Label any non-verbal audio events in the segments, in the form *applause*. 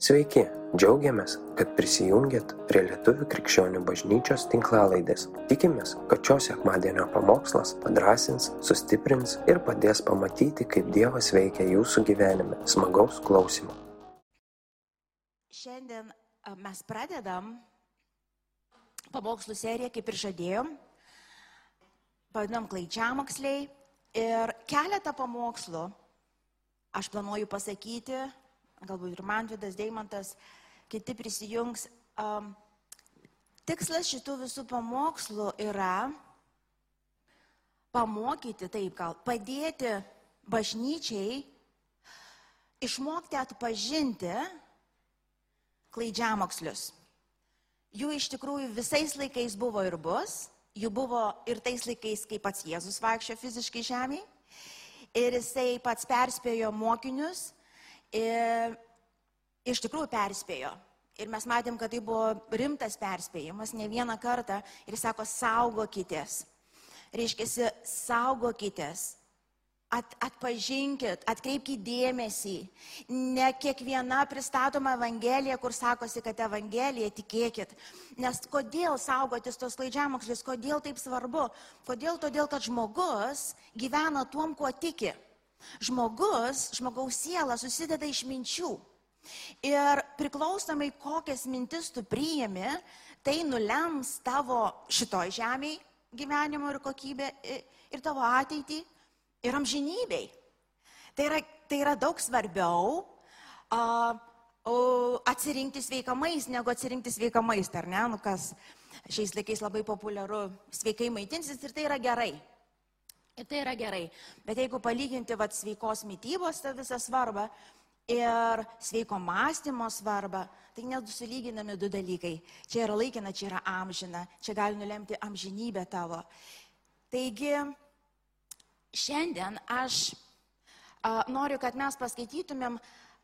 Sveiki, džiaugiamės, kad prisijungiat prie Lietuvių krikščionių bažnyčios tinklalaidės. Tikimės, kad šios sekmadienio pamokslas padrasins, sustiprins ir padės pamatyti, kaip Dievas veikia jūsų gyvenime. Smagaus klausimų. Šiandien mes pradedam pamokslų seriją, kaip ir žadėjom. Pavadinam klaidžiamoksliai. Ir keletą pamokslų aš planuoju pasakyti, galbūt ir Mantvidas, Deimantas, kiti prisijungs. Um, tikslas šitų visų pamokslų yra pamokyti, taip gal, padėti bažnyčiai išmokti atpažinti klaidžiamokslius. Jų iš tikrųjų visais laikais buvo ir bus, jų buvo ir tais laikais, kai pats Jėzus vaikščio fiziškai žemėje. Ir jisai pats perspėjo mokinius ir iš tikrųjų perspėjo. Ir mes matėm, kad tai buvo rimtas perspėjimas ne vieną kartą. Ir jis sako, saugokitės. Reiškia, saugokitės. At, atpažinkit, atkreipkite dėmesį. Ne kiekviena pristatoma evangelija, kur sakosi, kad evangelija, tikėkit. Nes kodėl saugotis tos klaidžiamokslis, kodėl taip svarbu? Kodėl? Todėl, kad žmogus gyvena tuom, kuo tiki. Žmogus, žmogaus siela susideda iš minčių. Ir priklausomai, kokias mintis tu priimi, tai nulems tavo šitoj žemėje gyvenimo ir kokybę ir tavo ateitį ir amžinybei. Tai yra, tai yra daug svarbiau uh, atsirinkti sveikamais, negu atsirinkti sveikamais, ar ne, nu kas šiais laikais labai populiaru sveikai maitinsis ir tai yra gerai. Ir tai yra gerai. Bet jeigu palyginti vat, sveikos mytybos tą visą svarbą ir sveiko mąstymo svarbą, tai nesulyginami du dalykai. Čia yra laikina, čia yra amžina, čia gali nulemti amžinybę tavo. Taigi, šiandien aš a, noriu, kad mes paskaitytumėm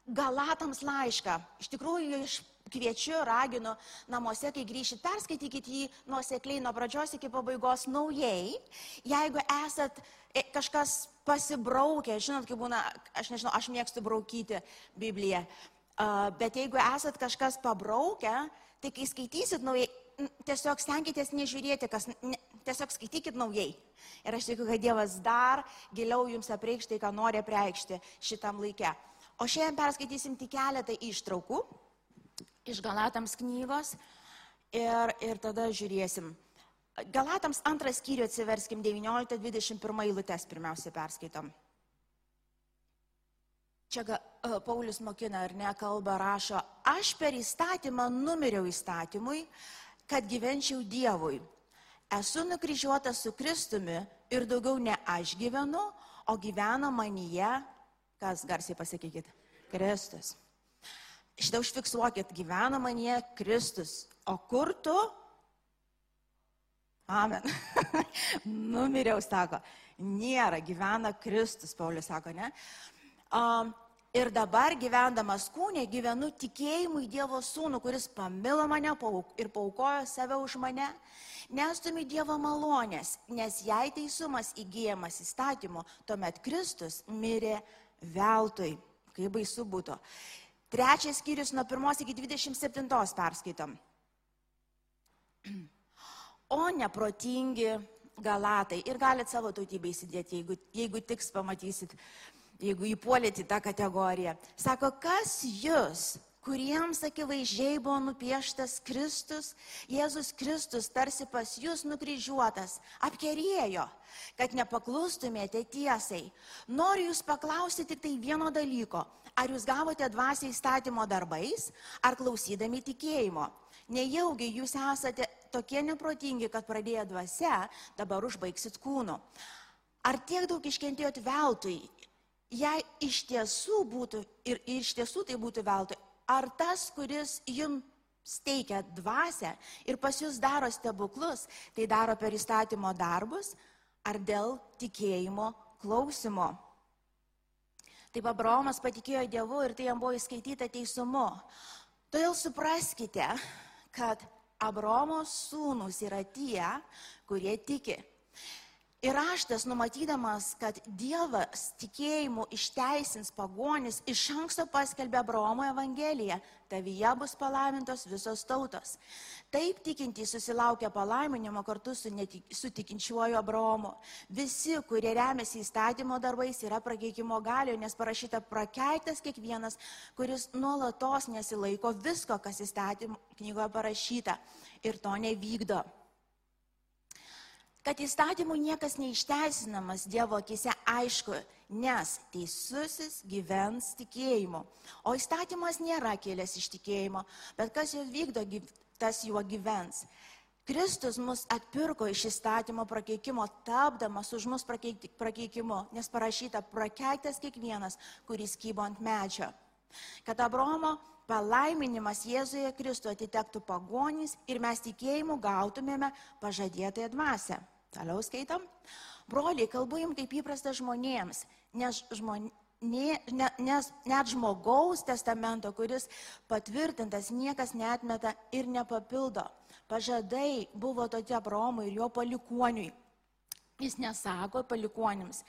Galatams laišką. Iš tikrųjų, iš kviečiu, raginu namuose, kai grįšit, perskaitykite jį nuosekliai nuo pradžios iki pabaigos naujai. Jeigu esat e, kažkas pasibraukę, žinot, kaip būna, aš nežinau, aš mėgstu braukyti Bibliją, bet jeigu esat kažkas pabraukę, tai kai skaitysit naujai, tiesiog stenkitės nežiūrėti, kas, ne, tiesiog skaitykit naujai. Ir aš tikiu, kad Dievas dar giliau jums apreikš tai, ką nori apreikšti šitam laikė. O šiandien perskaitysim tik keletą ištraukų iš Galatams knygos ir, ir tada žiūrėsim. Galatams antras skyrių atsiverskim 19-21 eilutes pirmiausia perskaitom. Čia Paulius mokina ar ne kalba rašo, aš per įstatymą numiriau įstatymui, kad gyvenčiau Dievui. Esu nukryžiuotas su Kristumi ir daugiau ne aš gyvenu, o gyvena manyje, kas garsiai pasakykit, Kristus. Šitą užfiksuokit, gyvena manyje Kristus. O kur tu? Amen. *laughs* Numiriau, sako. Nėra, gyvena Kristus, Paulius sako, ne? Um, ir dabar gyvendamas kūnė gyvenu tikėjimu į Dievo sūnų, kuris pamilo mane ir paukojo save už mane. Nestumi Dievo malonės, nes jei teisumas įgyjamas įstatymu, tuomet Kristus mirė veltui. Kaip baisu būtų. Trečias skyrius nuo 1 iki 27 perskaitom. O neprotingi galatai. Ir galite savo tautybę įsidėti, jeigu, jeigu tiks pamatysit, jeigu įpuolėte į tą kategoriją. Sako, kas jūs, kuriems akivaizdžiai buvo nupieštas Kristus, Jėzus Kristus tarsi pas jūs nukryžiuotas, apkerėjo, kad nepaklustumėte tiesai. Noriu jūs paklausti tik tai vieno dalyko. Ar jūs gavote dvasią įstatymo darbais, ar klausydami tikėjimo? Nejaugi jūs esate tokie neprotingi, kad pradėję dvasia, dabar užbaigsit kūnu. Ar tiek daug iškentėjot veltui? Jei iš tiesų būtų ir, ir iš tiesų tai būtų veltui, ar tas, kuris jums teikia dvasę ir pas jūs daro stebuklus, tai daro per įstatymo darbus, ar dėl tikėjimo klausimo? Taip Abraomas patikėjo Dievu ir tai jam buvo įskaityta teisumu. Todėl supraskite, kad Abraomo sūnus yra tie, kurie tiki. Ir raštas, numatydamas, kad Dievas tikėjimu išteisins pagonis, iš anksto paskelbė Abraomo Evangeliją, tavyje bus palaimintos visos tautos. Taip tikintys susilaukia palaiminimo kartu su, netik, su tikinčiuoju Abraomu. Visi, kurie remiasi įstatymo darbais, yra prakeikimo galio, nes parašyta prakeiktas kiekvienas, kuris nuolatos nesilaiko visko, kas įstatymo knygoje parašyta ir to nevykdo kad įstatymų niekas neišteisinamas Dievo akise aišku, nes teisusis gyvens tikėjimu. O įstatymas nėra kilęs iš tikėjimo, bet kas jo vykdo, tas juo gyvens. Kristus mus atpirko iš įstatymo prakeikimo, tapdamas už mus prakeikimu, nes parašyta prakeiktas kiekvienas, kuris kybo ant medžio. Kad Abromo palaiminimas Jėzuje Kristu atitektų pagonys ir mes tikėjimu gautumėme pažadėtąją dvasę. Toliau skaitom. Broliai, kalbu jums kaip įprasta žmonėms, nes, žmonė, ne, ne, nes net žmogaus testamento, kuris patvirtintas, niekas netmeta ir nepapildo. Pažadai buvo tokie Abraomui ir jo palikuoniui. Jis nesako palikuonims,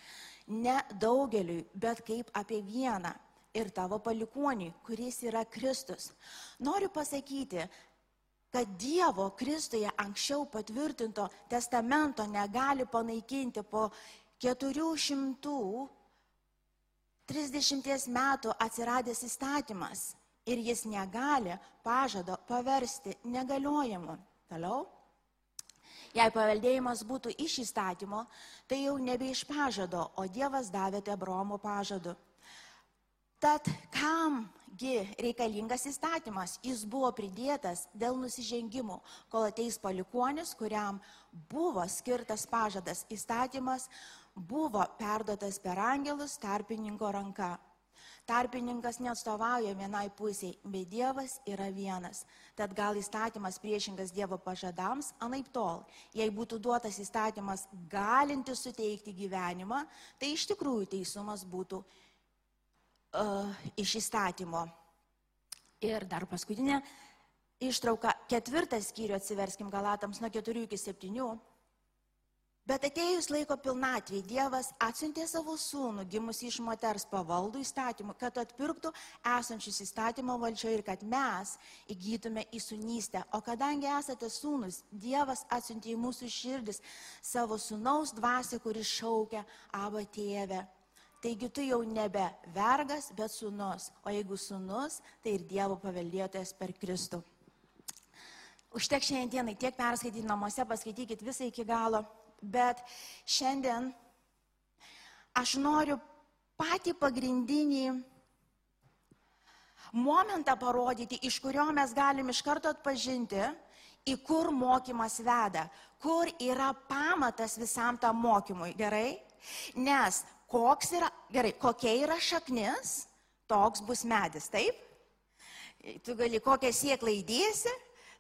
ne daugeliui, bet kaip apie vieną ir tavo palikuoniui, kuris yra Kristus. Noriu pasakyti, kad Dievo Kristuje anksčiau patvirtinto testamento negali panaikinti po 430 metų atsiradęs įstatymas ir jis negali pažado paversti negaliojimu. Toliau. Jei paveldėjimas būtų iš įstatymo, tai jau nebe iš pažado, o Dievas davė tai Abraomo pažadu. Tad kamgi reikalingas įstatymas? Jis buvo pridėtas dėl nusižengimų, kol ateis palikuonis, kuriam buvo skirtas pažadas. Įstatymas buvo perdotas per angelus tarpininko ranka. Tarpininkas neatstovauja vienai pusiai, bet Dievas yra vienas. Tad gal įstatymas priešingas Dievo pažadams, anaip tol, jei būtų duotas įstatymas galintis suteikti gyvenimą, tai iš tikrųjų teisumas būtų iš įstatymo. Ir dar paskutinė ištrauka, ketvirtas skyrių atsiverskim Galatams nuo 4 iki 7. Bet atėjus laiko pilnatvį, Dievas atsiuntė savo sūnų, gimusi iš moters pavaldų įstatymų, kad atpirktų esančius įstatymo valdžio ir kad mes įgytume į sunystę. O kadangi esate sūnus, Dievas atsiuntė į mūsų širdis savo sūnaus dvasę, kuris šaukia, aba tėvę. Taigi tu jau nebe vergas, bet sunus. O jeigu sunus, tai ir Dievo paveldėtojas per Kristų. Užtek šiandien dienai tiek perskaityti namuose, paskaitykit visą iki galo. Bet šiandien aš noriu patį pagrindinį momentą parodyti, iš kurio mes galim iš karto atpažinti, į kur mokymas veda, kur yra pamatas visam tam mokymui. Gerai? Nes koks yra, gerai, kokia yra šaknis, toks bus medis, taip? Tu gali kokią sieklą įdėsi,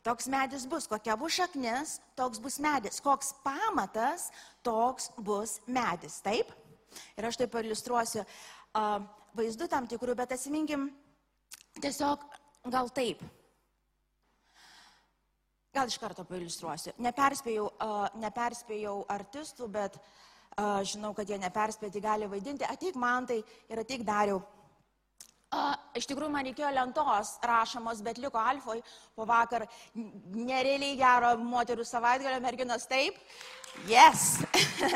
toks medis bus, kokia bus šaknis, toks bus medis, koks pamatas, toks bus medis, taip? Ir aš tai iliustruosiu uh, vaizdu tam tikrų, bet atsiminkim tiesiog gal taip. Gal iš karto pailiustruosiu. Neperspėjau, uh, neperspėjau artistų, bet uh, žinau, kad jie neperspėti gali vaidinti, ateik man tai ir ateik dariau. A, iš tikrųjų, man reikėjo lentos rašomos, bet liko Alfoj po vakar nerealiai gero moterų savaitgalio merginos taip. Yes.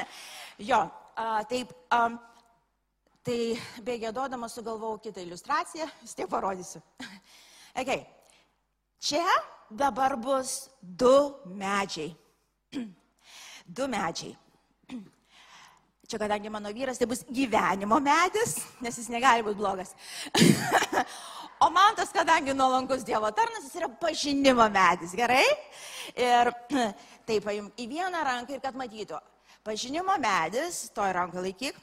*laughs* jo, a, taip. A, tai begėdodama sugalvojau kitą iliustraciją, vis tiek parodysiu. *laughs* okay. Čia dabar bus du medžiai. *clears throat* du medžiai. Čia kadangi mano vyras, tai bus gyvenimo medis, nes jis negali būti blogas. *laughs* o man tas, kadangi nuolankus Dievo tarnas, jis yra pažinimo medis, gerai? Ir *clears throat* taip, paim į vieną ranką ir kad matytų. Pažinimo medis, toj ranką laikyk.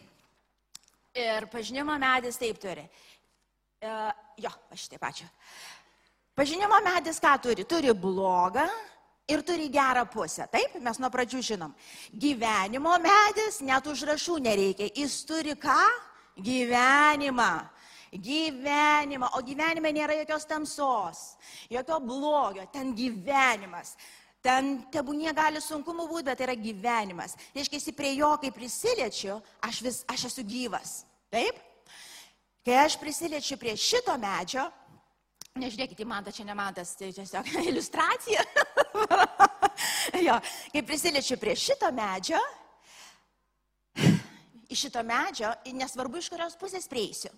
Ir pažinimo medis taip turi. E, jo, aš taip ačiū. Pažinimo medis ką turi? Turi blogą, ir turi gerą pusę. Taip, mes nuo pradžių žinom. Gyvenimo medis net užrašų nereikia. Jis turi ką? Gyvenimą. Gyvenimą. O gyvenime nėra jokios tamsos, jokio blogio. Ten gyvenimas. Ten tebūnie gali sunkumų būti, bet tai yra gyvenimas. Reiškia, prie jo, kai prisiliečiu, aš, vis, aš esu gyvas. Taip? Kai aš prisiliečiu prie šito medžio, nežiūrėkite, man tai čia ne man tas, tai tiesiog *laughs* iliustracija. *laughs* jo, kai prisiliečiu prie šito medžio, *sighs* iš šito medžio, nesvarbu iš kurios pusės prieisiu.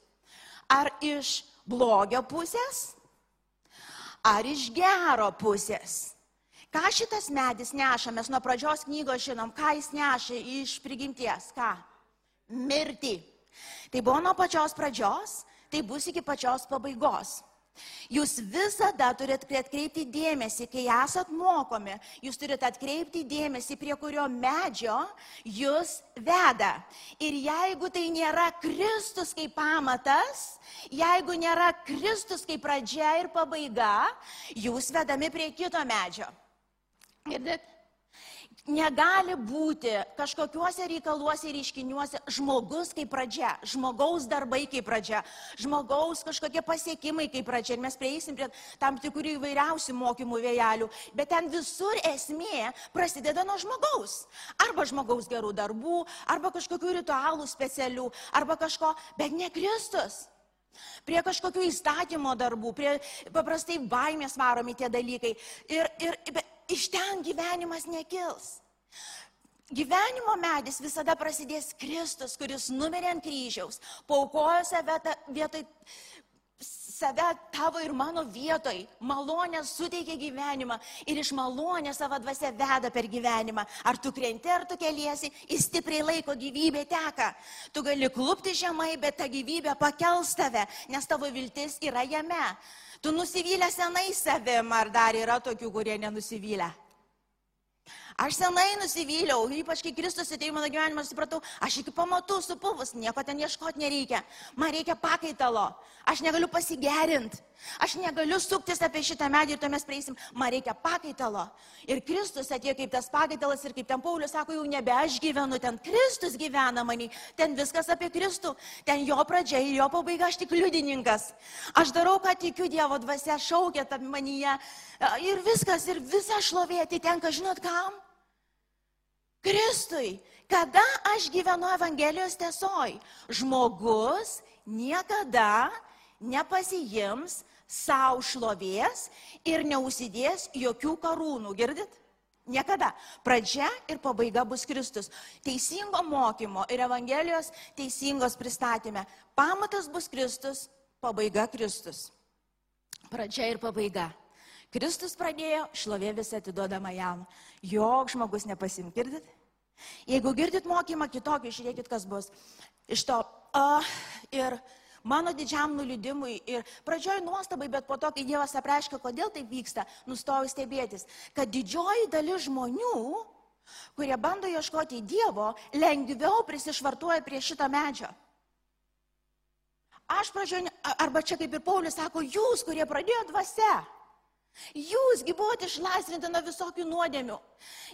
Ar iš blogio pusės, ar iš gero pusės. Ką šitas medis neša, mes nuo pradžios knygos žinom, ką jis neša iš prigimties, ką? Mirtį. Tai buvo nuo pačios pradžios, tai bus iki pačios pabaigos. Jūs visada turite atkreipti dėmesį, kai esat mokomi, jūs turite atkreipti dėmesį, prie kurio medžio jūs veda. Ir jeigu tai nėra Kristus kaip pamatas, jeigu nėra Kristus kaip pradžia ir pabaiga, jūs vedami prie kito medžio. Girdit? Negali būti kažkokiuose reikaluose ir iškiniuose žmogus kaip pradžia, žmogaus darbai kaip pradžia, žmogaus kažkokie pasiekimai kaip pradžia. Ir mes prieisim prie tam tikrų įvairiausių mokymų vėjelių, bet ten visur esmė prasideda nuo žmogaus. Arba žmogaus gerų darbų, arba kažkokių ritualų specialių, arba kažko, bet ne Kristus. Prie kažkokių įstatymo darbų, prie paprastai baimės varomi tie dalykai. Ir, ir, iš ten gyvenimas nekils. Gyvenimo medis visada prasidės Kristus, kuris numirė ant kryžiaus, paukojo save vietoj save tavo ir mano vietoj, malonę suteikia gyvenimą ir iš malonės savo dvasia veda per gyvenimą. Ar tu krenti, ar tu keliesi, į stipriai laiko gyvybė teka. Tu gali klupti žemai, bet ta gyvybė pakels tave, nes tavo viltis yra jame. Tu nusivylę senai savim, ar dar yra tokių, kurie nenusivylę? Aš senai nusivyliau, ypač kai Kristus atėjo mano gyvenimą, supratau, aš iki pamatų supuvus, nieko ten ieškoti nereikia. Man reikia pakaitalo, aš negaliu pasigerinti, aš negaliu suktis apie šitą medį ir to mes prieisim, man reikia pakaitalo. Ir Kristus atėjo kaip tas pakaitalas ir kaip ten Paulius sako, jau nebe aš gyvenu, ten Kristus gyvena manį, ten viskas apie Kristų, ten jo pradžia ir jo pabaiga, aš tik liudininkas. Aš darau, ką tikiu Dievo dvasia šaukia tam manyje ir viskas, ir visa šlovė atitenka, žinot kam? Kristui, kada aš gyvenu Evangelijos tiesoj, žmogus niekada nepasijims savo šlovės ir neusidės jokių karūnų, girdit? Niekada. Pradžia ir pabaiga bus Kristus. Teisingo mokymo ir Evangelijos teisingos pristatymė. Pamatas bus Kristus, pabaiga Kristus. Pradžia ir pabaiga. Kristus pradėjo, šlovė vis atiduodama jam. Jok žmogus nepasim, girdit? Jeigu girdit mokymą kitokį, žiūrėkit, kas bus. Iš to. Uh, ir mano didžiam nulidimui ir pradžioj nuostabai, bet po to, kai Dievas apreiškia, kodėl taip vyksta, nustojau stebėtis, kad didžioji dalis žmonių, kurie bando ieškoti Dievo, lengviau prisišvartuoja prie šito medžio. Aš pradžioju, arba čia kaip ir Paulius sako, jūs, kurie pradėjo dvasia. Jūsgi buvote išlaisvinti nuo visokių nuodėmių.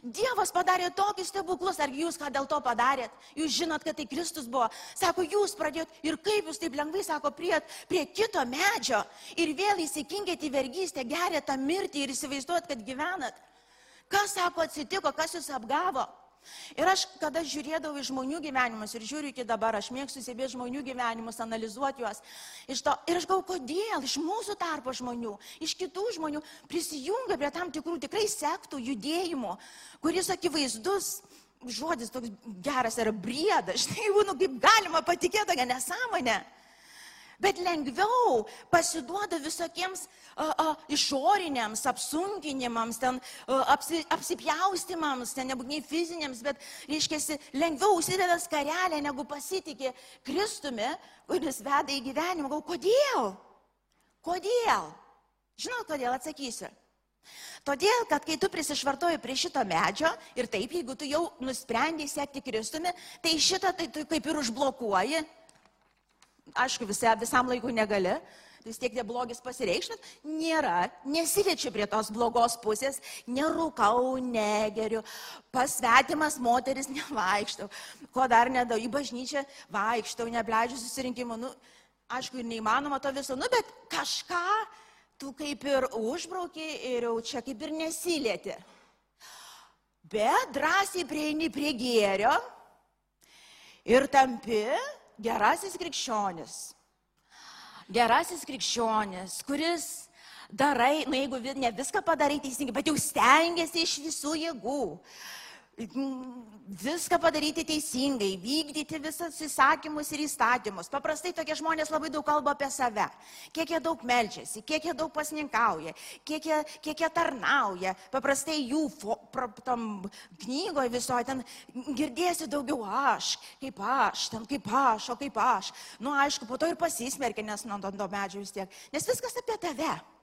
Dievas padarė tokius stebuklus, ar jūs ką dėl to padarėt? Jūs žinot, kad tai Kristus buvo. Sako, jūs pradėjot ir kaip jūs taip lengvai, sako, prie, prie kito medžio ir vėl įsikinkėt į vergystę, gerėt tą mirtį ir įsivaizduot, kad gyvenat. Kas, sako, atsitiko, kas jūs apgavo? Ir aš, kada žiūrėdavau į žmonių gyvenimus ir žiūriu iki dabar, aš mėgstu stebėti žmonių gyvenimus, analizuoti juos. To, ir aš galvoju, kodėl iš mūsų tarpo žmonių, iš kitų žmonių prisijungia prie tam tikrų tikrai sektų judėjimų, kuris akivaizdus žodis toks geras yra briedas. *laughs* Štai, nu, kaip galima patikėti tokią nesąmonę bet lengviau pasiduoda visokiems a, a, išoriniams apsunkinimams, ten a, apsi, apsipjaustimams, ten nebūtinai fiziniams, bet, reiškia, lengviau užsideda skarelę, negu pasitikė Kristumi, kuris veda į gyvenimą. Gal kodėl? Kodėl? Žinot, kodėl atsakysiu. Todėl, kad kai tu prisišvartoji prie šito medžio ir taip, jeigu tu jau nusprendai sekti Kristumi, tai šitą tai tu kaip ir užblokuoji, aišku, visa, visam laikui negali, vis tiek tie blogis pasireikš, bet nėra, nesiliečiu prie tos blogos pusės, nerūkau, negeriu, pasvetimas moteris *laughs* nevaikštau, ko dar nedau, į bažnyčią vaikštau, nebleidžiu susirinkimų, nu, aišku, ir neįmanoma to viso, nu, bet kažką tu kaip ir užbrauki ir jau čia kaip ir nesilieti. bet drąsiai prieini prie gėrio ir tampi gerasis krikščionis. Gerasis krikščionis, kuris darai, nu jeigu ne viską padarai teisingai, bet jau stengiasi iš visų jėgų viską padaryti teisingai, vykdyti visus įsakymus ir įstatymus. Paprastai tokie žmonės labai daug kalba apie save. Kiek jie daug melčiasi, kiek jie daug pasninkauja, kiek jie, kiek jie tarnauja. Paprastai jų fo, pra, tam knygoje visoje ten girdėsi daugiau aš, kaip aš, ten kaip aš, o kaip aš. Nu aišku, po to ir pasismerkia, nes nuo to medžio vis tiek. Nes viskas apie tave.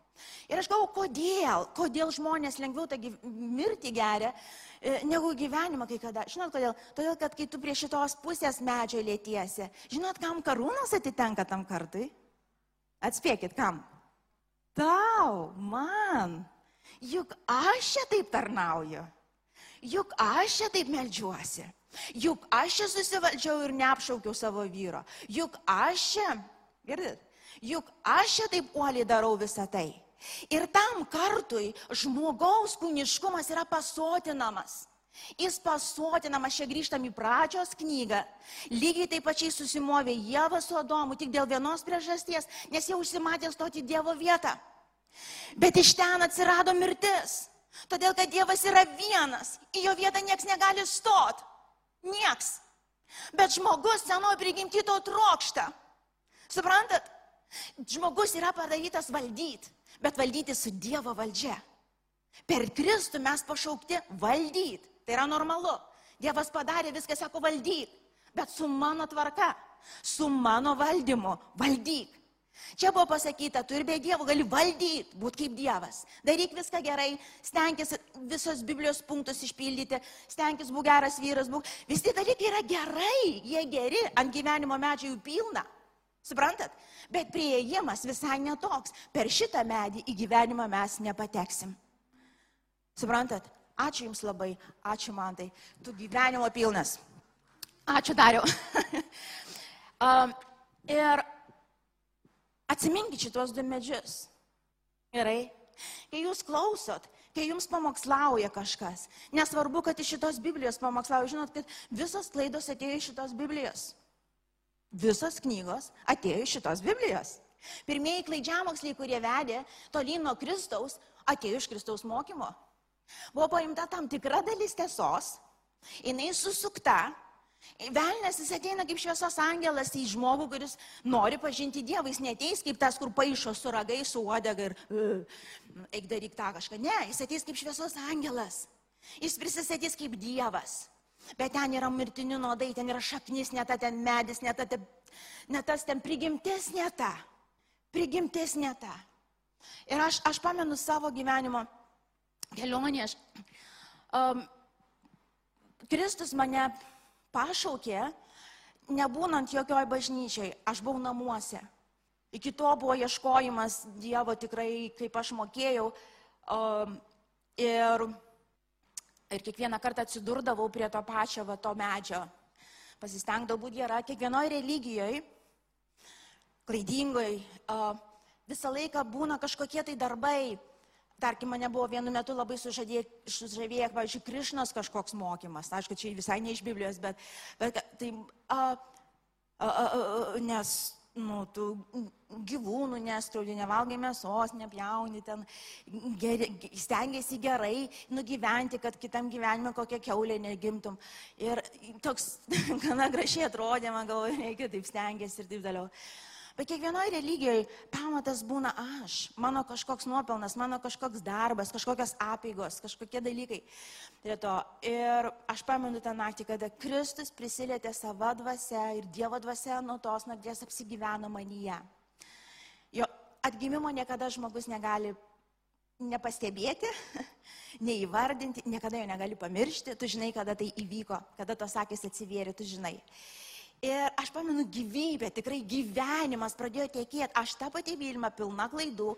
Ir aš galvoju, kodėl, kodėl žmonės lengviau tą mirtį geria, e, negu gyvenimą kai kada. Žinot kodėl? Todėl, kad kai tu prie šitos pusės medžio lėtiesi, žinot, kam karūnas atitenka tam kartui? Atspėkit, kam? Tau, man. Juk aš čia taip tarnauju. Juk aš čia taip melžiuosi. Juk aš čia susivaldžiau ir neapšaukiau savo vyro. Juk aš čia, girdit, juk aš čia taip uoliai darau visą tai. Ir tam kartui žmogaus kūniškumas yra pasotinamas. Jis pasotinamas, čia grįžtam į pradžios knygą. Lygiai taip pačiai susimovė Jėva su Adomu tik dėl vienos priežasties, nes jau užsimatė stoti Dievo vietą. Bet iš ten atsirado mirtis. Todėl, kad Dievas yra vienas, į jo vietą niekas negali stot. Nieks. Bet žmogus senoji prigimti to trokšta. Suprantat? Žmogus yra padarytas valdyti bet valdyti su Dievo valdžia. Per Kristų mes pašaukti valdyti. Tai yra normalu. Dievas padarė viską, sako, valdyk. Bet su mano tvarka, su mano valdymu, valdyk. Čia buvo pasakyta, tu ir be Dievo gali valdyti, būti kaip Dievas. Daryk viską gerai, stenkis visos Biblijos punktus išpildyti, stenkis būti geras vyras, būk. Visi dalykai yra gerai, jie geri, ant gyvenimo medžio jų pilna. Suprantat? Bet prieimas visai netoks. Per šitą medį į gyvenimą mes nepateksim. Suprantat? Ačiū Jums labai, ačiū man tai. Tu gyvenimo pilnas. Ačiū dariau. *laughs* um, ir atsiminkit šitos du medžius. Gerai? Kai jūs klausot, kai jums pamokslauja kažkas, nesvarbu, kad iš šitos Biblijos pamokslauja, žinot, kad visos klaidos atėjo iš šitos Biblijos. Visos knygos atėjo iš šitos Biblijos. Pirmieji klaidžiamoksliai, kurie vedė tolyn nuo Kristaus, atėjo iš Kristaus mokymo. Buvo paimta tam tikra dalis tiesos, jinai susukta. Velnes jis ateina kaip šviesos angelas į žmogų, kuris nori pažinti Dievą. Jis neteis kaip tas, kur paaišo su ragai, su uodega ir eik daryk tą kažką. Ne, jis ateis kaip šviesos angelas. Jis prisistatys kaip Dievas. Bet ten yra mirtini nuodai, ten yra šaknis, ne ta ten medis, ne, ta, ne tas ten prigimtis, ne ta. Prigimtis ne ta. Ir aš, aš pamenu savo gyvenimo kelionę. Aš, um, Kristus mane pašaukė, nebūnant jokioj bažnyčiai, aš buvau namuose. Iki to buvo ieškojimas Dievo tikrai, kaip aš mokėjau. Um, ir Ir kiekvieną kartą atsidurdavau prie to pačio, va, to medžio. Pasistengdavau būti gera. Kiekvienoje religijoje, klaidingoje, visą laiką būna kažkokie tai darbai. Tarkim, mane buvo vienu metu labai sužavėję, pavyzdžiui, Krišnas kažkoks mokymas. Aišku, čia visai ne iš Biblijos, bet, bet tai, a, a, a, nes nu, tu gyvūnų nestraudi, nevalgai mėsos, nepjauni, ten geri, stengiasi gerai nugyventi, kad kitam gyvenime kokią keulę negimtum. Ir toks *laughs* gana gražiai atrodė, man galvoju, reikia taip stengiasi ir taip toliau. Bet kiekvienoje religijoje pamatas būna aš, mano kažkoks nuopelnas, mano kažkoks darbas, kažkokios apėgos, kažkokie dalykai. Ir aš pamenu tą naktį, kada Kristus prisilietė savo dvasia ir Dievo dvasia nuo tos nakties apsigyveno manyje. Jo atgimimo niekada žmogus negali nepastebėti, *laughs* neįvardinti, niekada jo negali pamiršti, tu žinai, kada tai įvyko, kada tos akis atsivėrė, tu žinai. Ir aš pamenu gyvybę, tikrai gyvenimas pradėjo tiekėti. Aš tą patį Vilmą, pilna klaidų,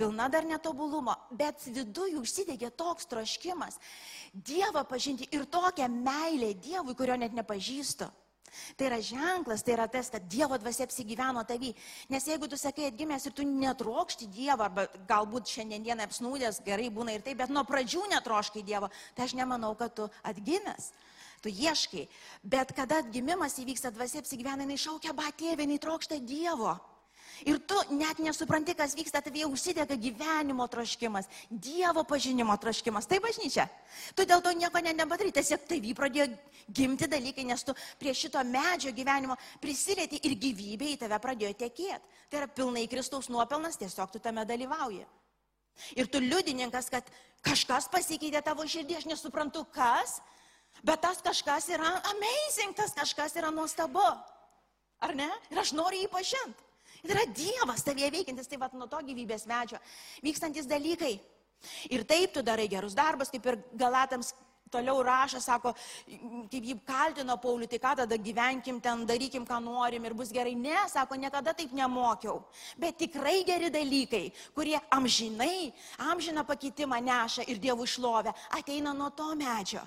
pilna dar netobulumo, bet viduje užsidegė toks troškimas Dievą pažinti ir tokią meilę Dievui, kurio net nepažįstu. Tai yra ženklas, tai yra tas, kad Dievo dvasia apsigyveno tavy. Nes jeigu tu sakai atgimęs ir tu netrokšti Dievo, arba galbūt šiandien apsnūdęs gerai būna ir taip, bet nuo pradžių netroškai Dievo, tai aš nemanau, kad tu atgimęs tu ieškai. Bet kada atgimimas įvyksta, dvasia apsigyvena, jinai šaukia, ba tėvė, jinai trokšta Dievo. Ir tu net nesupranti, kas vyksta, tavie užsidega gyvenimo troškimas, Dievo pažinimo troškimas. Tai bažnyčia. Tu dėl to nieko ne, nepadarai, tiesiog tai vy pradėjo gimti dalykai, nes tu prie šito medžio gyvenimo prisilieti ir gyvybė į tave pradėjo tekėti. Tai yra pilnai Kristaus nuopelnas, tiesiog tu tame dalyvauji. Ir tu liudininkas, kad kažkas pasikeitė tavo širdį, aš nesuprantu kas, Bet tas kažkas yra amazing, tas kažkas yra nuostabu. Ar ne? Ir aš noriu jį pažinti. Ir yra Dievas tavie veikiantis, tai vad nuo to gyvybės medžio vykstantis dalykai. Ir taip tu darai gerus darbus, kaip ir Galatams toliau rašo, sako, kaip jį kaltino Paulių, tai ką tada gyvenkim ten, darykim, ką norim ir bus gerai. Ne, sako, niekada taip nemokiau. Bet tikrai geri dalykai, kurie amžinai, amžiną pakeitimą neša ir Dievų išlovę, ateina nuo to medžio.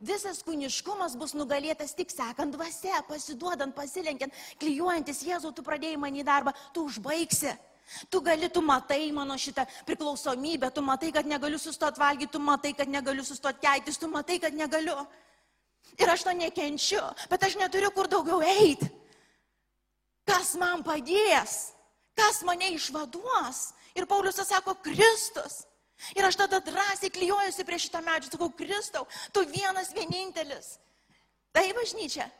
Visas kūniškumas bus nugalėtas tik sekant dvasia, pasiduodant, pasilenkiant, klyjuojantis Jėzau, tu pradėjai man į darbą, tu užbaigsi. Tu gali, tu matai mano šitą priklausomybę, tu matai, kad negaliu sustoti valgyti, tu matai, kad negaliu sustoti keiktis, tu matai, kad negaliu. Ir aš to nekenčiu, bet aš neturiu kur daugiau eiti. Kas man padės? Kas mane išvaduos? Ir Paulius sako, Kristus. Ir aš tada drąsiai klyjuojuosi prie šito medžio, sakau, Kristau, tu vienas vienintelis. Tai bažnyčia.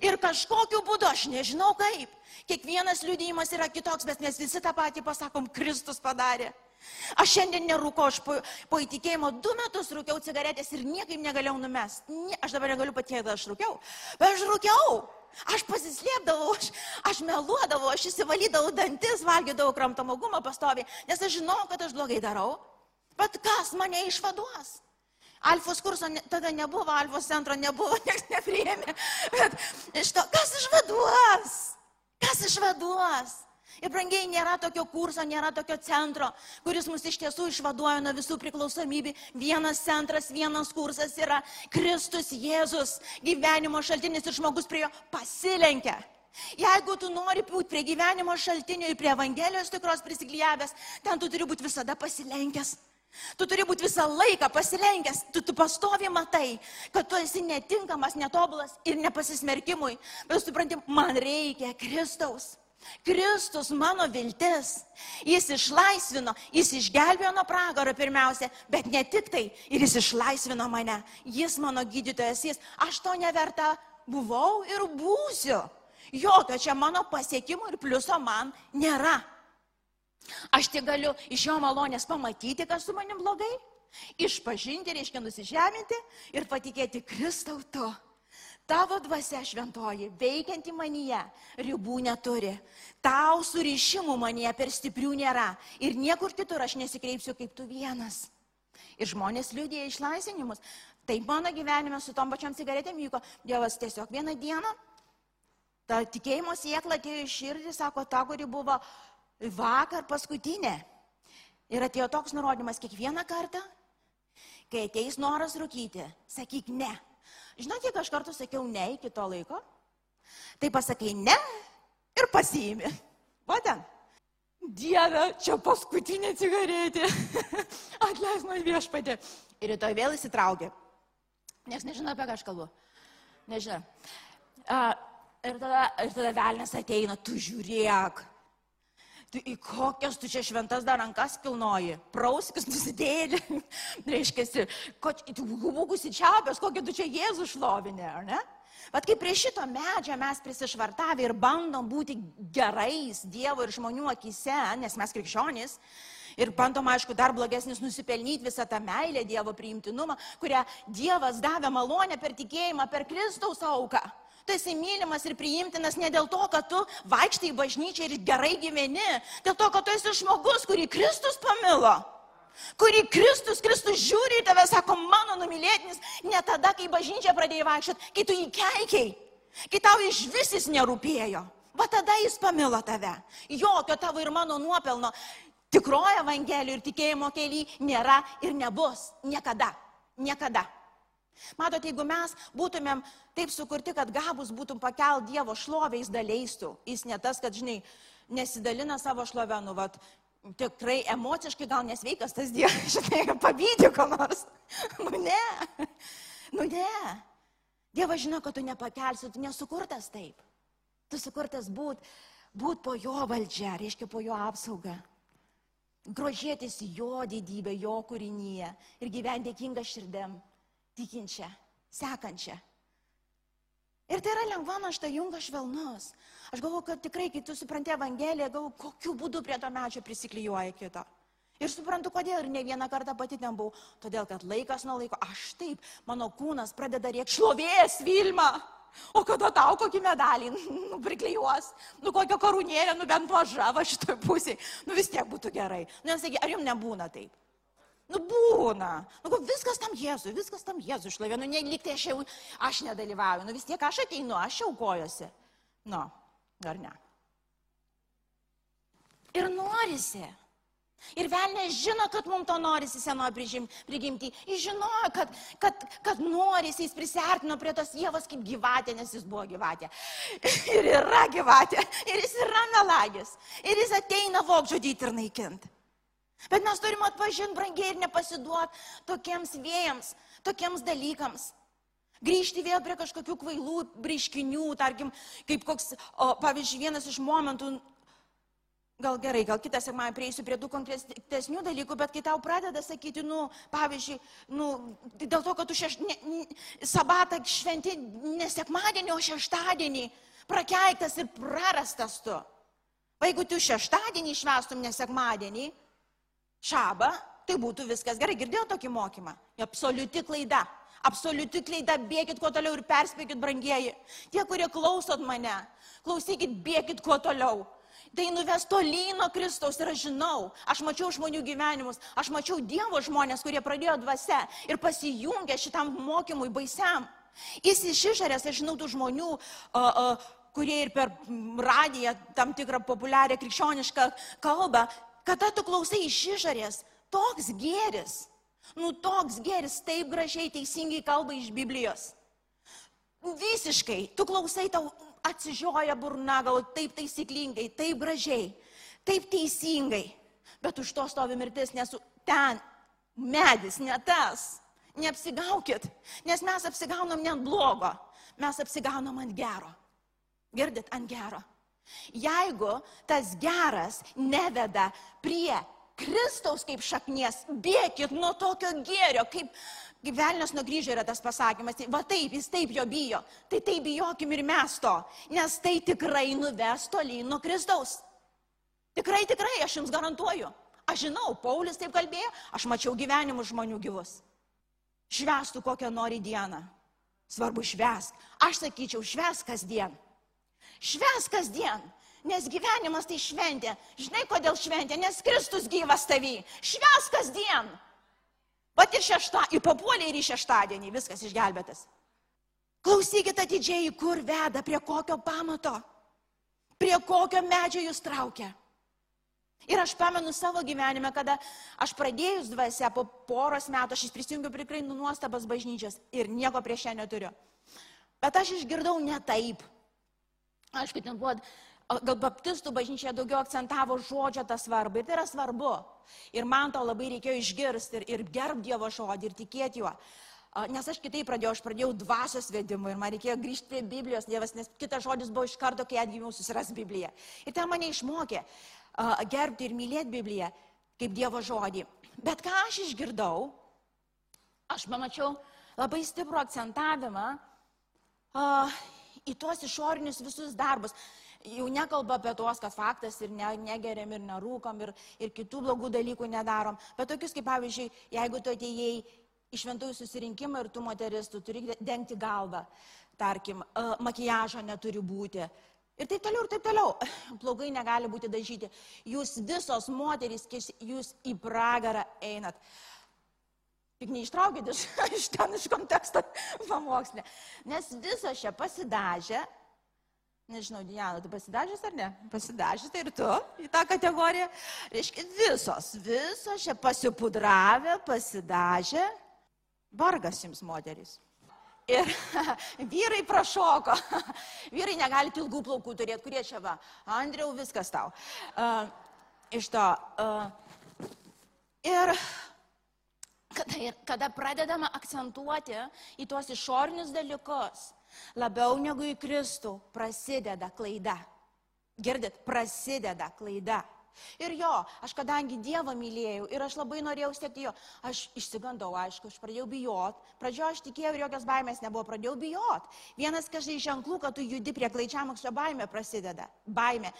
Ir kažkokiu būdu, aš nežinau kaip, kiekvienas liūdėjimas yra kitoks, bet mes visi tą patį pasakom, Kristus padarė. Aš šiandien nerūkau, aš po, po įtikėjimo du metus rūkiau cigaretės ir niekaip negalėjau numest. Ne, aš dabar negaliu patikėti, aš rūkiau, bet aš rūkiau. Aš pasislėpdavau, aš, aš meluodavau, aš įsivalydavau dantis, valgydavau kramtamą gumą pastoviai, nes aš žinau, kad aš blogai darau. Bet kas mane išvaduos? Alfos kurso ne, tada nebuvo, Alfos centro nebuvo, *laughs* niekas nepriėmė. Bet iš to, kas išvaduos? Kas išvaduos? Ir brangiai nėra tokio kurso, nėra tokio centro, kuris mus iš tiesų išvaduoja nuo visų priklausomybių. Vienas centras, vienas kursas yra Kristus Jėzus, gyvenimo šaltinis ir žmogus prie jo pasilenkia. Jeigu tu nori būti prie gyvenimo šaltinio ir prie Evangelijos tikros prisiklyjavęs, ten tu turi būti visada pasilenkęs. Tu turi būti visą laiką pasilenkęs, tu, tu pastovi matai, kad tu esi netinkamas, netobulas ir nepasismerkimui. Bet supranti, man reikia Kristaus. Kristus mano viltis. Jis išlaisvino, jis išgelbėjo nuo pragaro pirmiausia, bet ne tik tai, ir jis išlaisvino mane. Jis mano gydytojas, jis, aš to neverta buvau ir būsiu. Jokio čia mano pasiekimų ir pliuso man nėra. Aš tik galiu iš jo malonės pamatyti, kas su manim blogai, išpažinti, reiškia nusižeminti ir patikėti Kristau tu. Tavo dvasia šventoji, veikianti manyje, ribų neturi. Tau surišimų manyje per stiprių nėra. Ir niekur kitur aš nesikreipsiu kaip tu vienas. Ir žmonės liūdėjo išlaisvinimus. Taip mano gyvenime su tom pačiam cigaretėm vyko. Dievas tiesiog vieną dieną, ta tikėjimo siekla atėjo iš širdį, sako, ta, kuri buvo vakar paskutinė. Ir atėjo toks nurodymas kiekvieną kartą, kai ateis noras rūkyti, sakyk ne. Žinot, kiek aš kartų sakiau ne iki to laiko? Tai pasakai ne ir pasiimi. Vaten. Dieve, čia paskutinė cigaretė. *laughs* Atleis man viešpatė. Ir rytoj vėl įsitraukė. Nes nežinau, apie ką aš kalbu. Nežinau. Uh, ir tada, ir tada velnės ateina, tu žiūrėk tu į kokias tu čia šventas dar rankas kilnoji, prauskis *laughs* nusidėlį, reiškia, tu būgusi čiaupės, kokį tu čia Jėzų šlovinė, ar ne? Bet kaip prie šito medžio mes prisišvartavę ir bandom būti gerais Dievo ir žmonių akise, nes mes krikščionys, Ir bandom, aišku, dar blogesnis nusipelnyti visą tą meilę Dievo priimtinumą, kurią Dievas davė malonę per tikėjimą, per Kristaus auką. Tu esi mylimas ir priimtinas ne dėl to, kad tu vaikštai į bažnyčią ir gerai gyveni, dėl to, kad tu esi žmogus, kurį Kristus pamilo. Kurį Kristus, Kristus žiūri į tave, sako, mano numylėtinis, ne tada, kai bažnyčia pradėjai vaikščioti, kai tu jį keikiai, kai tau iš visis nerūpėjo. Va tada jis pamilo tave. Jokio tavo ir mano nuopelno tikroje Evangelijoje ir tikėjimo kelyje nėra ir nebus. Niekada. Niekada. Matote, jeigu mes būtumėm taip sukurti, kad gabus būtum pakel Dievo šlovę, jis daleistų. Jis ne tas, kad, žinai, nesidalina savo šlovę, nu, vat, tikrai emociškai gal nesveikas tas Dievas, *laughs* žinai, pavydė ko nors. *laughs* Nu ne, nu ne. Dievas žino, kad tu nepakelsi, tu nesukurtas taip. Tu sukurtas būt, būt po jo valdžia, reiškia po jo apsaugą. Grožėtis jo didybę, jo kūrinyje ir gyventi dėkinga širdėm, tikinčia, sekančia. Ir tai yra lengva našta, jungas švelnus. Aš galvoju, kad tikrai, kai tu supranti Evangeliją, galvoju, kokiu būdu prie to medžio prisiklijuoja kito. Ir suprantu, kodėl ir ne vieną kartą pati ten buvau. Todėl, kad laikas nuo laiko, aš taip, mano kūnas pradeda rėkti šlovės Vilma. O kada tau kokį medalį *laughs* nu, priklijuos, nu kokią karūnėlę, nu bent važava šitoj pusėje, nu vis tiek būtų gerai. Nu, sakai, ar jums nebūna taip? Nu būna. Nu, viskas tam Jėzui, viskas tam Jėzui šlovė. Nu, neliktai aš jau, aš nedalyvauju. Nu vis tiek aš ateinu, aš aukojuosi. Nu, ar ne? Ir norisi. Ir velnės žino, kad mums to norisi senoje prigimti. Jis žinojo, kad, kad, kad norisi, jis prisartino prie tos Jėvos kaip gyvatė, nes jis buvo gyvatė. *laughs* Ir yra gyvatė. Ir jis yra melagis. Ir jis ateina vokžudyti ir naikinti. Bet mes turime atpažinti brangiai ir nepasiduoti tokiems vėjams, tokiems dalykams. Grįžti vėl prie kažkokių kvailų reiškinių, tarkim, kaip koks, o, pavyzdžiui, vienas iš momentų gal gerai, gal kitą sekmadienį prieisiu prie tų konkretesnių dalykų, bet kai tau pradeda sakyti, nu, pavyzdžiui, nu, dėl to, kad tu šeš, ne, sabatą šventi ne sekmadienį, o šeštadienį, prakeiktas ir prarastas tu. O jeigu tu šeštadienį švestum ne sekmadienį, šabą, tai būtų viskas gerai. Girdėjau tokį mokymą? Absoliuti klaida. Absoliuti klaida, bėkit kuo toliau ir perspėkit, brangieji. Tie, kurie klausot mane, klausykit, bėkit kuo toliau. Tai nuves tolyn nuo Kristaus ir aš žinau, aš mačiau žmonių gyvenimus, aš mačiau Dievo žmonės, kurie pradėjo dvasia ir pasijungė šitam mokymui baisiam. Jis iš išorės, aš žinau tų žmonių, uh, uh, kurie ir per radiją tam tikrą populiarią krikščionišką kalbą, kada tu klausai iš išorės, toks gėris, nu toks gėris, taip gražiai, teisingai kalba iš Biblijos. Visiškai, tu klausai, tau atsižioja burna, gal taip taisyklingai, taip gražiai, taip teisingai. Bet už to stovi mirtis, nes ten medis, ne tas. Neapsigaukit, nes mes apsigaunam ne ant blogo, mes apsigaunam ant gero. Girdit, ant gero. Jeigu tas geras neveda prie Kristaus kaip šaknies, bėkit nuo tokio gėrio, kaip Gyvelnės nuo kryžio yra tas pasakymas, va taip, jis taip jo bijo, tai taip bijokim ir mes to, nes tai tikrai nuves tolyn nuo Kristaus. Tikrai, tikrai, aš jums garantuoju. Aš žinau, Paulius taip kalbėjo, aš mačiau gyvenimus žmonių gyvus. Švestų kokią nori dieną. Svarbu švesk. Aš sakyčiau, švesk kasdien. Švesk kasdien. Nes gyvenimas tai šventė. Žinai, kodėl šventė? Nes Kristus gyvas tavy. Švesk kasdien. Pat ir šeštą, ir papuolė ir į šeštadienį, viskas išgelbėtas. Klausykit atidžiai, kur veda, prie kokio pamato, prie kokio medžio jūs traukia. Ir aš pamenu savo gyvenime, kada aš pradėjus dvasia po poros metų, aš prisijungiu prie tikrai nuostabas bažnyčios ir nieko prieš ją neturiu. Bet aš išgirdau ne taip. Aišku, ten buvo gal baptistų bažnyčia daugiau akcentavo žodžio tą svarbą ir tai yra svarbu. Ir man to labai reikėjo išgirsti ir, ir gerb Dievo žodį ir tikėti juo. Nes aš kitaip pradėjau, aš pradėjau dvasios vedimu ir man reikėjo grįžti prie Biblijos, Dievas, nes kitas žodis buvo iš karto, kai atgyviau susiras Bibliją. Ir ten mane išmokė gerbti ir mylėti Bibliją kaip Dievo žodį. Bet ką aš išgirdau, aš pamačiau labai stiprų akcentavimą į tuos išorinius visus darbus jau nekalba apie tuos, kad faktas ir ne, negeriam, ir nerūkom, ir, ir kitų blogų dalykų nedarom, bet tokius kaip pavyzdžiui, jeigu tu atėjai į šventųjų susirinkimą ir tu moteris, tu turi dengti galvą, tarkim, makijažo neturi būti. Ir taip toliau, ir taip toliau. Plaugai negali būti dažyti. Jūs visos moterys, jūs į pragarą einat. Tik neištraukit iš, *laughs* iš ten iš konteksto *laughs* pamokslę. Nes visos čia pasidažė, Nežinau, Diana, tu pasidažęs ar ne? Pasidažęs tai ir tu į tą kategoriją. Reiškia, visos, visos čia pasipudravę, pasidažę. Vargas jums moteris. Ir *laughs* vyrai prašoko. Vyrai negali ilgų plaukų turėti, kurie čia va. Andriau, viskas tau. Uh, iš to. Uh, ir kada, kada pradedama akcentuoti į tuos išorinius dalykus, labiau negu į Kristų, prasideda klaida. Girdit, prasideda klaida. Ir jo, aš kadangi Dievą mylėjau ir aš labai norėjau stebėti jo, aš išsigandau, aišku, aš pradėjau bijot. Pradžioje aš tikėjau ir jokios baimės nebuvo, pradėjau bijot. Vienas kažkai ženklų, kad tu judi prie klaičiamokščio baimė prasideda. Baimė.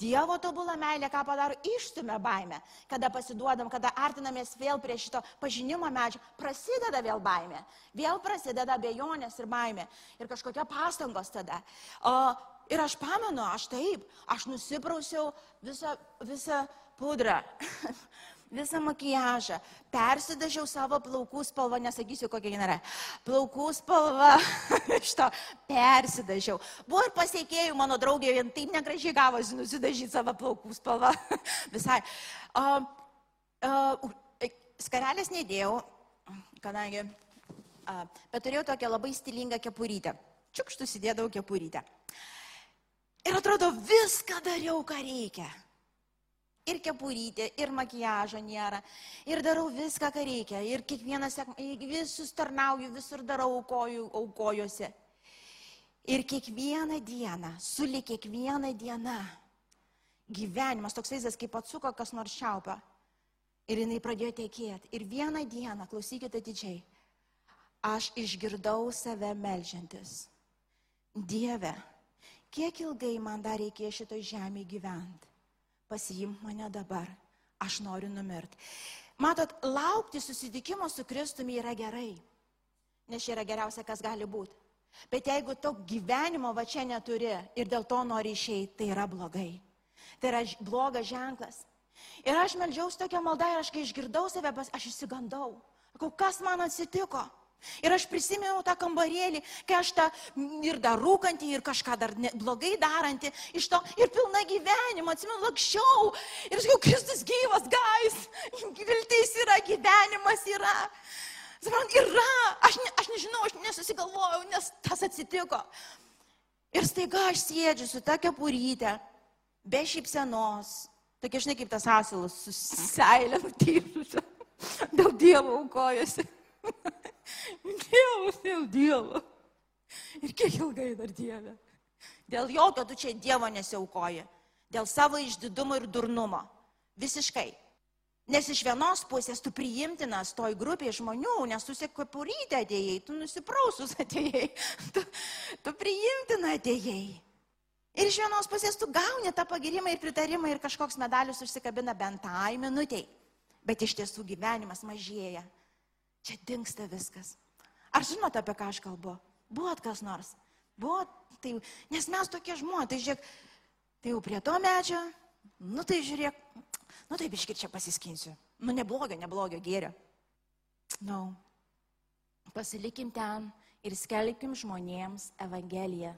Dievo tobulą meilę, ką padaro, išstumia baimę. Kada pasiduodam, kada artinamės vėl prie šito pažinimo medžio, prasideda vėl baimė. Vėl prasideda abejonės ir baimė. Ir kažkokia pastangos tada. O Ir aš pamenu, aš taip, aš nusiprausiau visą, visą pudrą, *laughs* visą makiažą, persidažiau savo plaukų spalvą, nesakysiu kokia jin yra, plaukų spalvą, *laughs* iš to persidažiau. Buvo ir pasiekėjų, mano draugė, vien taip negražiai gavosi nusidažyti savo plaukų spalvą. *laughs* Visai. Uh, uh, skarelės nedėjau, kadangi, uh, bet turėjau tokią labai stilingą kepurytę. Čiukštų įdėdavau kepurytę. Ir atrodo, viską dariau, ką reikia. Ir kepurytė, ir makiažo nėra. Ir darau viską, ką reikia. Ir kiekvieną sekmadienį visus tarnauju, visur darau aukoju, aukojuose. Ir kiekvieną dieną, sulik kiekvieną dieną, gyvenimas toks vaizdas, kaip atsuko kas nors šiaupą. Ir jinai pradėjo tekėti. Ir vieną dieną, klausykite didžiai, aš išgirdau save melžiantis. Dieve, kiek ilgai man dar reikės šitoj žemėje gyventi. Pasiimk mane dabar, aš noriu numirti. Matot, laukti susitikimo su Kristumi yra gerai, nes čia yra geriausia, kas gali būti. Bet jeigu to gyvenimo va čia neturi ir dėl to nori išeiti, tai yra blogai. Tai yra blogas ženklas. Ir aš melžiausi tokią maldą ir aš kai išgirdau save, aš įsigandau. Sakau, kas man atsitiko? Ir aš prisimenu tą kambarėlį, kai aš tą ir dar rūkantį, ir kažką dar ne, blogai darantį, iš to ir pilna gyvenimo, atsimenu, lakščiau. Ir sakiau, Kristus gyvas, gais, viltis yra, gyvenimas yra. Sakrant, yra, aš, ne, aš nežinau, aš nesusigalvojau, nes tas atsitiko. Ir staiga aš sėdžiu su ta kepurytė, be šypsenos, tokia, žinai, kaip tas asilas, susiseilė, nutyrusi, dėl Dievo aukojosi. Dievas, dėl Dievo. Ir kiek ilgai dar Dieve. Dėl jokio tu čia Dievo nesiaukoji. Dėl savo išdidumo ir durnumo. Visiškai. Nes iš vienos pusės tu priimtinas toj grupiai žmonių, nes tu sekapurytė atėjai, tu nusiprausus atėjai, *laughs* tu, tu priimtina atėjai. Ir iš vienos pusės tu gauni tą pagirimą ir pritarimą ir kažkoks medalius užsikabina bent tai minutiai. Bet iš tiesų gyvenimas mažėja. Čia dinksta viskas. Ar žinote, apie ką aš kalbu? Buvot kas nors? Buvot, tai, nes mes tokie žmonės, tai žiūrėk, tai jau prie to medžio, nu tai žiūrėk, nu taip iškir čia pasiskinsiu. Nu neblogio, neblogio gėrio. Nu, pasilikim ten ir skelbkim žmonėms Evangeliją,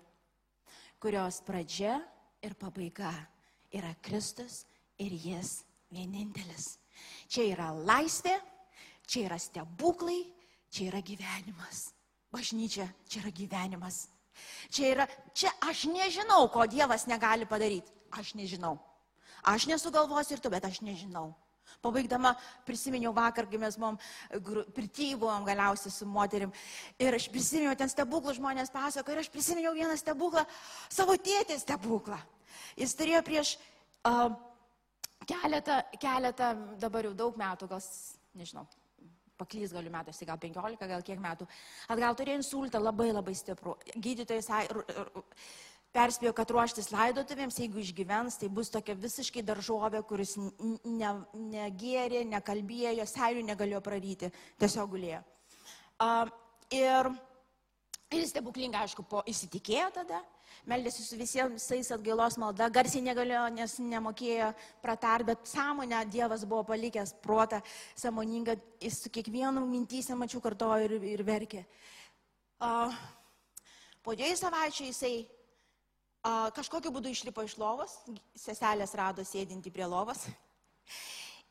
kurios pradžia ir pabaiga yra Kristus ir Jis vienintelis. Čia yra laisvė, Čia yra stebuklai, čia yra gyvenimas. Bažnyčia, čia yra gyvenimas. Čia yra, čia aš nežinau, ko Dievas negali padaryti. Aš nežinau. Aš nesugalvosiu ir tu, bet aš nežinau. Pabaigdama prisiminiau vakar, kai mes buvom pritybuvom galiausiai su moterim. Ir aš prisiminiau ten stebuklų žmonės pasako ir aš prisiminiau vieną stebuklą, savo tėtės stebuklą. Jis turėjo prieš uh, keletą, keletą, dabar jau daug metų, gal, nežinau, paklys galiu metuose, gal 15, gal kiek metų, atgal turėjo insultą labai labai stiprų. Gydytojas perspėjo, kad ruoštis laidotuvėms, jeigu išgyvens, tai bus tokia visiškai daržovė, kuris ne, negėrė, nekalbėjo, seilių negalėjo praryti, tiesiog gulėjo. Uh, ir, ir jis stebuklingai, aišku, po įsitikėjo tada, meldėsi su visais atgailos malda, garsiai negalėjo, nes nemokėjo pratar, bet sąmonę Dievas buvo palikęs protą, sąmoningą, jis su kiekvienu mintysę mačiau kartojo ir, ir verkė. Uh, po dviejų savaičių jisai uh, kažkokiu būdu išlipo iš lovos, seselės rado sėdinti prie lovos.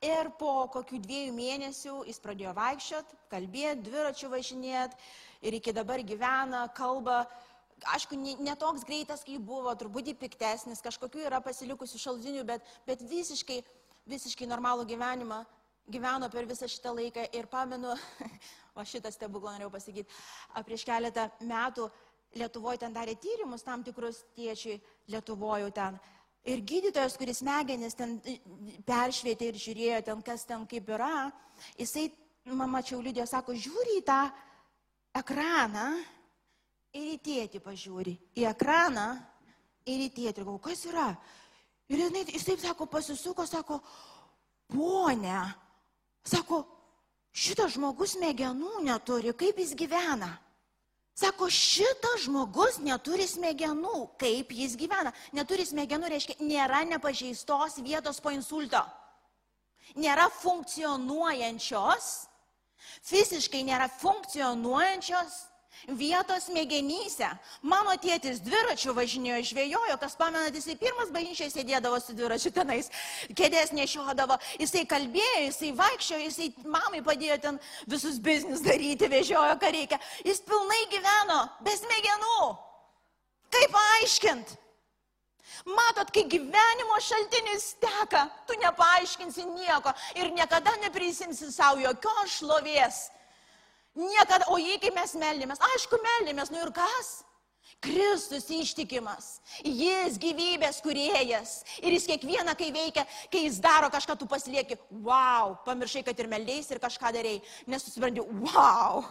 Ir po kokių dviejų mėnesių jis pradėjo vaikščioti, kalbėti, dviračių važinėti ir iki dabar gyvena, kalba. Aišku, netoks ne greitas, kaip buvo, truputį piktesnis, kažkokių yra pasilikusių šaltinių, bet, bet visiškai, visiškai normalų gyvenimą gyveno per visą šitą laiką. Ir pamenu, *laughs* o šitą stebuklą norėjau pasakyti, prieš keletą metų Lietuvoje ten darė tyrimus tam tikrus tiečiai Lietuvoje ten. Ir gydytojas, kuris smegenis ten peršvietė ir žiūrėjo ten, kas ten kaip yra, jisai, mama Čiaulidė sako, žiūri į tą ekraną ir į tėtį pažiūri. Į ekraną ir į tėtį. Ir galvo, kas yra? Ir jinai, jis taip sako, pasisuko, sako, ponė, sako, šitas žmogus smegenų neturi, kaip jis gyvena. Sako, šitas žmogus neturi smegenų. Kaip jis gyvena? Neturi smegenų reiškia, nėra nepažeistos vietos po insulto. Nėra funkcionuojančios, fiziškai nėra funkcionuojančios vietos smegenyse. Mano tėtis dviračių važinėjo, žvėjojo, kas pamenat, jisai pirmas bažnyčiai sėdėdavo su dviračiu tenais, kėdės nešiodavo, jisai kalbėjo, jisai vaikščiojo, jisai mamai padėjo ten visus biznis daryti, vežiojo, ką reikia. Jis pilnai gyveno, be smegenų. Kaip paaiškint? Matot, kai gyvenimo šaltinis teka, tu nepaaiškinsi nieko ir niekada neprisimsi savo jokios šlovės. Niekada, o jei kai mes meldėmės, aišku, meldėmės, nu ir kas? Kristus ištikimas, jis gyvybės kuriejas ir jis kiekvieną, kai veikia, kai jis daro kažką, tu pasilieki, wow, pamiršai, kad ir meldėjai ir kažką darėjai, nes tu supranti, wow,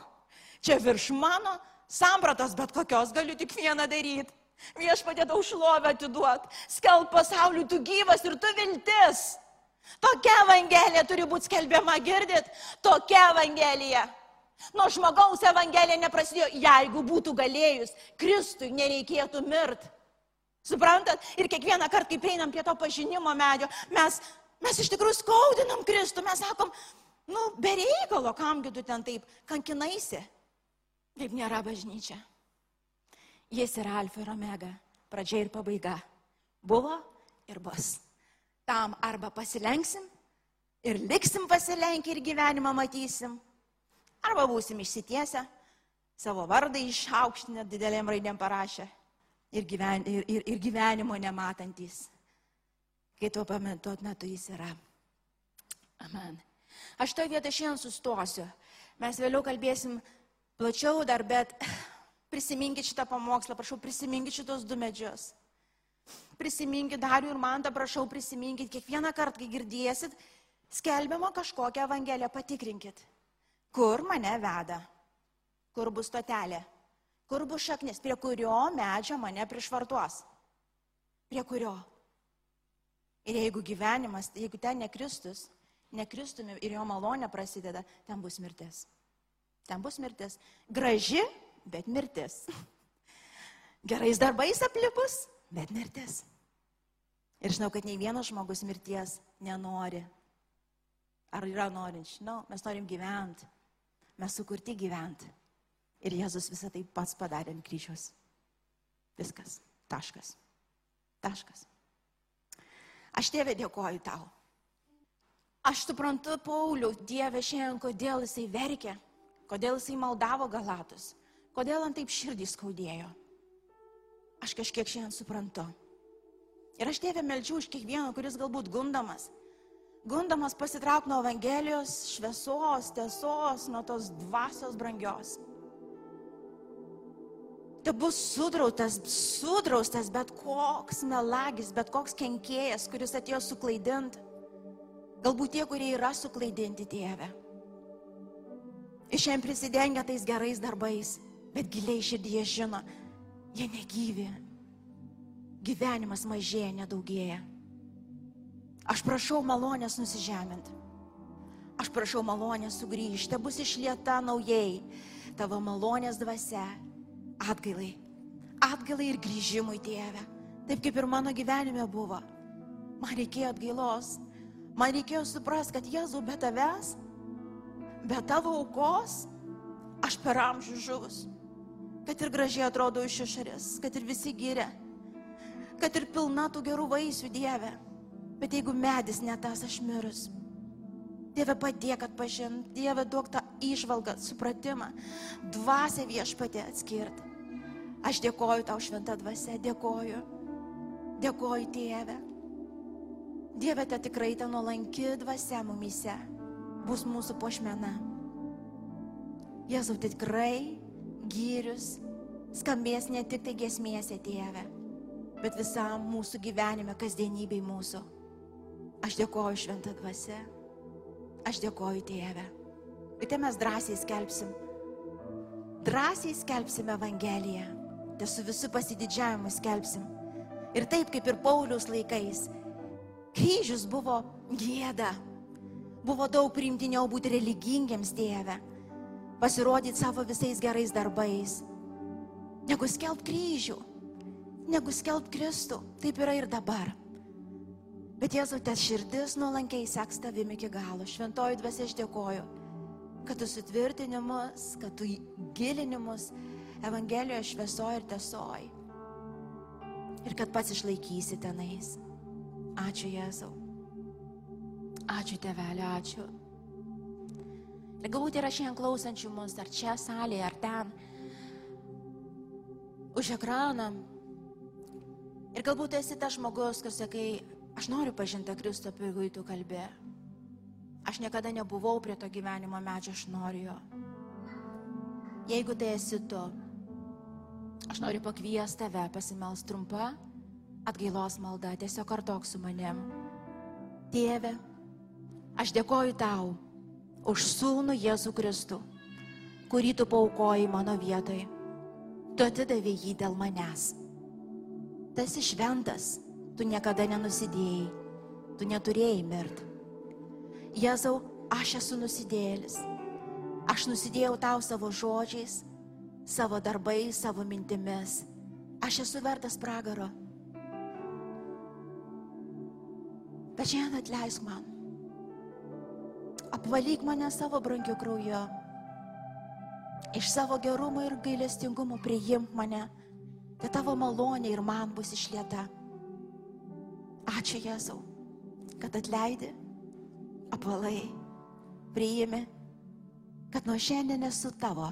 čia virš mano sampratos, bet kokios galiu tik vieną daryti. Viešpatė tau šlovę atiduot, skelb pasauliu, tu gyvas ir tu viltis. Tokia evangelija turi būti skelbiama, girdit? Tokia evangelija. Nuo žmogaus evangelija neprasidėjo, jeigu būtų galėjus, Kristui nereikėtų mirt. Suprantat? Ir kiekvieną kartą, kai prieinam prie to pažinimo medžio, mes, mes iš tikrųjų skaudinam Kristų, mes sakom, nu, bereikalo, kamgi tu ten taip kankinaisi. Taip nėra bažnyčia. Jis yra alfa ir omega, pradžia ir pabaiga. Buvo ir bus. Tam arba pasilenksim ir liksim pasilenkę ir gyvenimą matysim, Arba būsim išsitiesę, savo vardą išaukštinę didelėm raidėm parašę ir, gyven, ir, ir, ir gyvenimo nematantis. Kai tuo pamentuot metu jis yra. Amen. Aš toje vietoje šiandien sustosiu. Mes vėliau kalbėsim plačiau dar, bet prisiminkit šitą pamokslą, prašau, prisiminkit šitos du medžius. Prisiminkit Darių ir man, prašau, prisiminkit kiekvieną kartą, kai girdėsit, skelbiamą kažkokią evangeliją, patikrinkit kur mane veda, kur bus stotelė, kur bus šaknis, prie kurio medžio mane prišvartuos, prie kurio. Ir jeigu gyvenimas, jeigu ten nekristus, nekristumi ir jo malonė prasideda, ten bus mirtis. Ten bus mirtis. Graži, bet mirtis. Gerais darbais aplipus, bet mirtis. Ir žinau, kad nei vienas žmogus mirties nenori. Ar yra norinčių? No, mes norim gyventi. Mes sukurti gyventi. Ir Jėzus visą tai pats padarė ant kryžiaus. Viskas. Taškas. Taškas. Aš tėvė dėkoju tau. Aš suprantu, Pauliau, Dieve šiandien, kodėl jisai verkė, kodėl jisai maldavo galatus, kodėl ant taip širdį skaudėjo. Aš kažkiek šiandien suprantu. Ir aš tėvė meldžiu už kiekvieną, kuris galbūt gundamas, gundamas pasitraukti nuo Evangelijos šviesos, tiesos, nuo tos dvasios brangios. Tai bus sudrautas, sudraustas bet koks melagis, bet koks kenkėjas, kuris atėjo suklaidinti. Galbūt tie, kurie yra suklaidinti Dieve. Iš šiandien prisidengia tais gerais darbais, bet giliai širdyje žino, jie negyvi. Gyvenimas mažėja, nedaugėja. Aš prašau malonės nusižeminti. Aš prašau malonės sugrįžti, bus išlieta naujai tavo malonės dvasia, atgailai. Atgailai ir grįžimui, tėve. Taip kaip ir mano gyvenime buvo. Man reikėjo atgailos. Man reikėjo suprasti, kad Jėzau be tavęs, be tavo aukos, aš per amžių žuvus. Kad ir gražiai atrodo iš išorės, kad ir visi gyrė, kad ir pilna tų gerų vaisių Dieve Bet jeigu medis ne tas, aš mirus. Dieve padėk atpažinti, Dieve duok tą išvalgą, supratimą, dvasę viešpatį atskirti. Aš dėkoju tau šventą dvasę, dėkoju. Dėkoju Tėve. Dieve, ta tikrai ta nuolanki dvasia mumise bus mūsų pošmena. Jėzau, tai tikrai gyrius skambės ne tik tai gesmėse, Tėve, bet visam mūsų gyvenime, kasdienybei mūsų. Aš dėkoju šventą dvasę. Aš dėkoju Tėve. Ir tai mes drąsiai skelbsim. Drąsiai skelbsim Evangeliją. Tai su visų pasididžiavimu skelbsim. Ir taip kaip ir Paulius laikais. Kryžius buvo gėda. Buvo daug priimtiniau būti religingiams Dieve. Pasirodyti savo visais gerais darbais. Negu skelb kryžių. Negu skelb Kristų. Taip yra ir dabar. Bet Jėzau, tas širdis nuolankiai seks tavimi iki galo. Šventoji dvasia aš dėkoju, kad tu sutvirtinimus, kad tu gilinimus Evangelijoje šviesoji ir tiesoj. Ir kad pats išlaikysi tenais. Ačiū Jėzau. Ačiū tevelė, ačiū. Ir galbūt yra šiandien klausančių mus, ar čia salėje, ar ten, už ekraną. Ir galbūt esi tas žmogus, kas sakai, aš noriu pažinti Kristų, apie kurį tu kalbė. Aš niekada nebuvau prie to gyvenimo medžio, aš noriu jo. Jeigu tai esi tu, aš noriu pakviesti tave pasimels trumpa atgailos malda, tiesiog kartok su manim. Tėve, aš dėkoju tau už sūnų Jėzų Kristų, kurį tu paukoji mano vietoj. Tu atidavė jį dėl manęs. Tas išventas, tu niekada nenusidėjai, tu neturėjai mirti. Jėzau, aš esu nusidėlis. Aš nusidėjau tau savo žodžiais, savo darbais, savo mintimis. Aš esu vertas pragaro. Bet šiandien atleisk man. Apvalyk mane savo brangiu krauju. Iš savo gerumo ir gailestingumo priimk mane, kad tavo malonė ir man bus išlieta. Ačiū Jėzau, kad atleidi, apvalai, priimi, kad nuo šiandien esu tavo.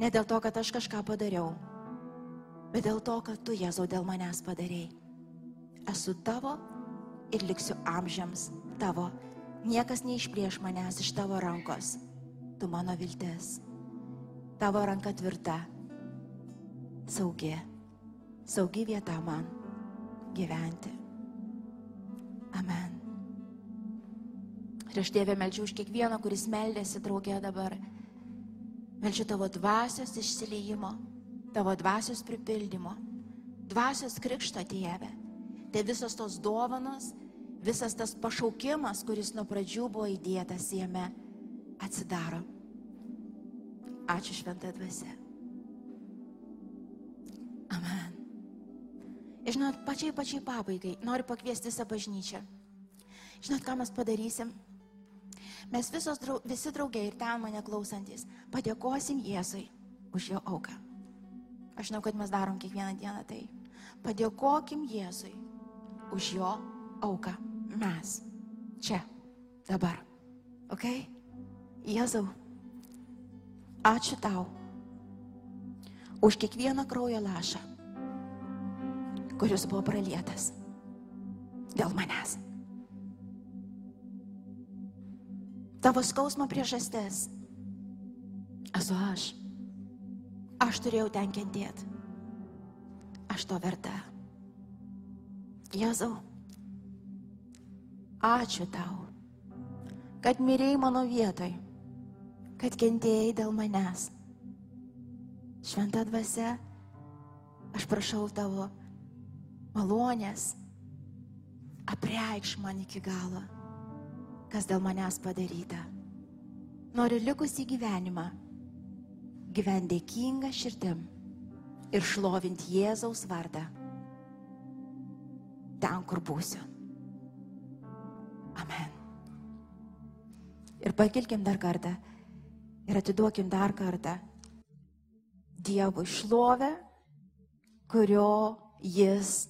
Ne dėl to, kad aš kažką padariau, bet dėl to, kad tu Jėzau dėl manęs padarėjai. Esu tavo ir liksiu amžiams tavo. Niekas neišplėš manęs iš tavo rankos. Tu mano viltis. Tavo ranka tvirta. Saugi. Saugi vieta man gyventi. Amen. Ir aš Dievė melčiu už kiekvieną, kuris meldėsi draugė dabar. Melčiu tavo dvasios išsileimo, tavo dvasios pripildymo, dvasios krikšto Dieve. Tai visos tos dovanos, visas tas pašaukimas, kuris nuo pradžių buvo įdėtas jame, atsidaro. Ačiū šventą dvasę. Žinot, pačiai pačiai pabaigai noriu pakviesti visą bažnyčią. Žinot, ką mes padarysim? Mes visos, visi draugai ir ten mane klausantis padėkosim Jėzui už jo auką. Aš žinau, kad mes darom kiekvieną dieną tai. Padėkokim Jėzui už jo auką. Mes. Čia. Dabar. Ok? Jėzau. Ačiū tau už kiekvieną kraujo lašą kuris buvo pralietas dėl manęs. Tavo skausmo priežastis esu aš. Aš turėjau ten kentėti. Aš to verta. Jėzau, ačiū tau, kad mirėjai mano vietoj, kad kentėjai dėl manęs. Šventa dvasia, aš prašau tavo malonės, apreikš man iki galo, kas dėl manęs padaryta. Noriu likusį gyvenimą gyventi dėkingą širdim ir šlovinti Jėzaus vardą ten, kur būsiu. Amen. Ir pakilkim dar kartą ir atiduokim dar kartą Dievui šlovę, kurio jis